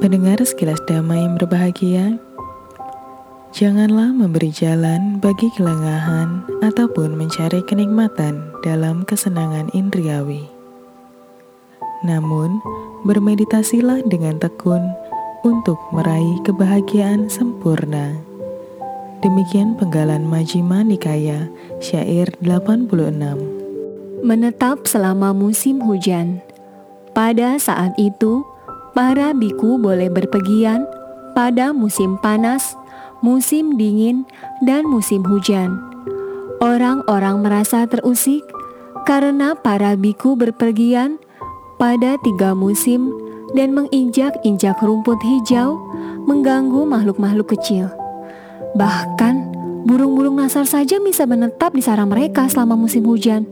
Pendengar sekilas damai yang berbahagia, janganlah memberi jalan bagi kelengahan ataupun mencari kenikmatan dalam kesenangan indriawi. Namun, bermeditasilah dengan tekun untuk meraih kebahagiaan sempurna. Demikian penggalan Majima Nikaya, syair 86. Menetap selama musim hujan. Pada saat itu, para biku boleh berpergian pada musim panas, musim dingin, dan musim hujan. Orang-orang merasa terusik karena para biku berpergian pada tiga musim dan menginjak-injak rumput hijau, mengganggu makhluk-makhluk kecil. Bahkan, burung-burung nasar saja bisa menetap di sarang mereka selama musim hujan.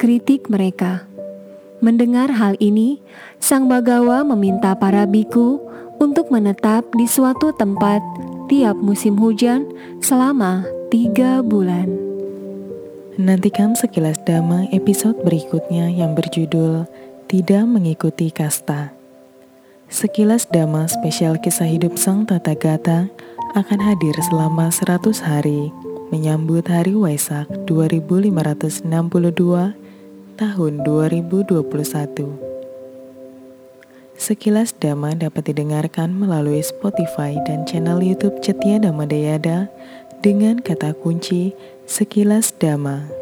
Kritik mereka. Mendengar hal ini, Sang Bagawa meminta para biku untuk menetap di suatu tempat tiap musim hujan selama tiga bulan. Nantikan sekilas dama episode berikutnya yang berjudul Tidak Mengikuti Kasta. Sekilas dama spesial kisah hidup Sang Tata Gata akan hadir selama 100 hari menyambut Hari Waisak 2562 tahun 2021. Sekilas Dhamma dapat didengarkan melalui Spotify dan channel YouTube Cetia Dhamma Dayada dengan kata kunci Sekilas Dhamma.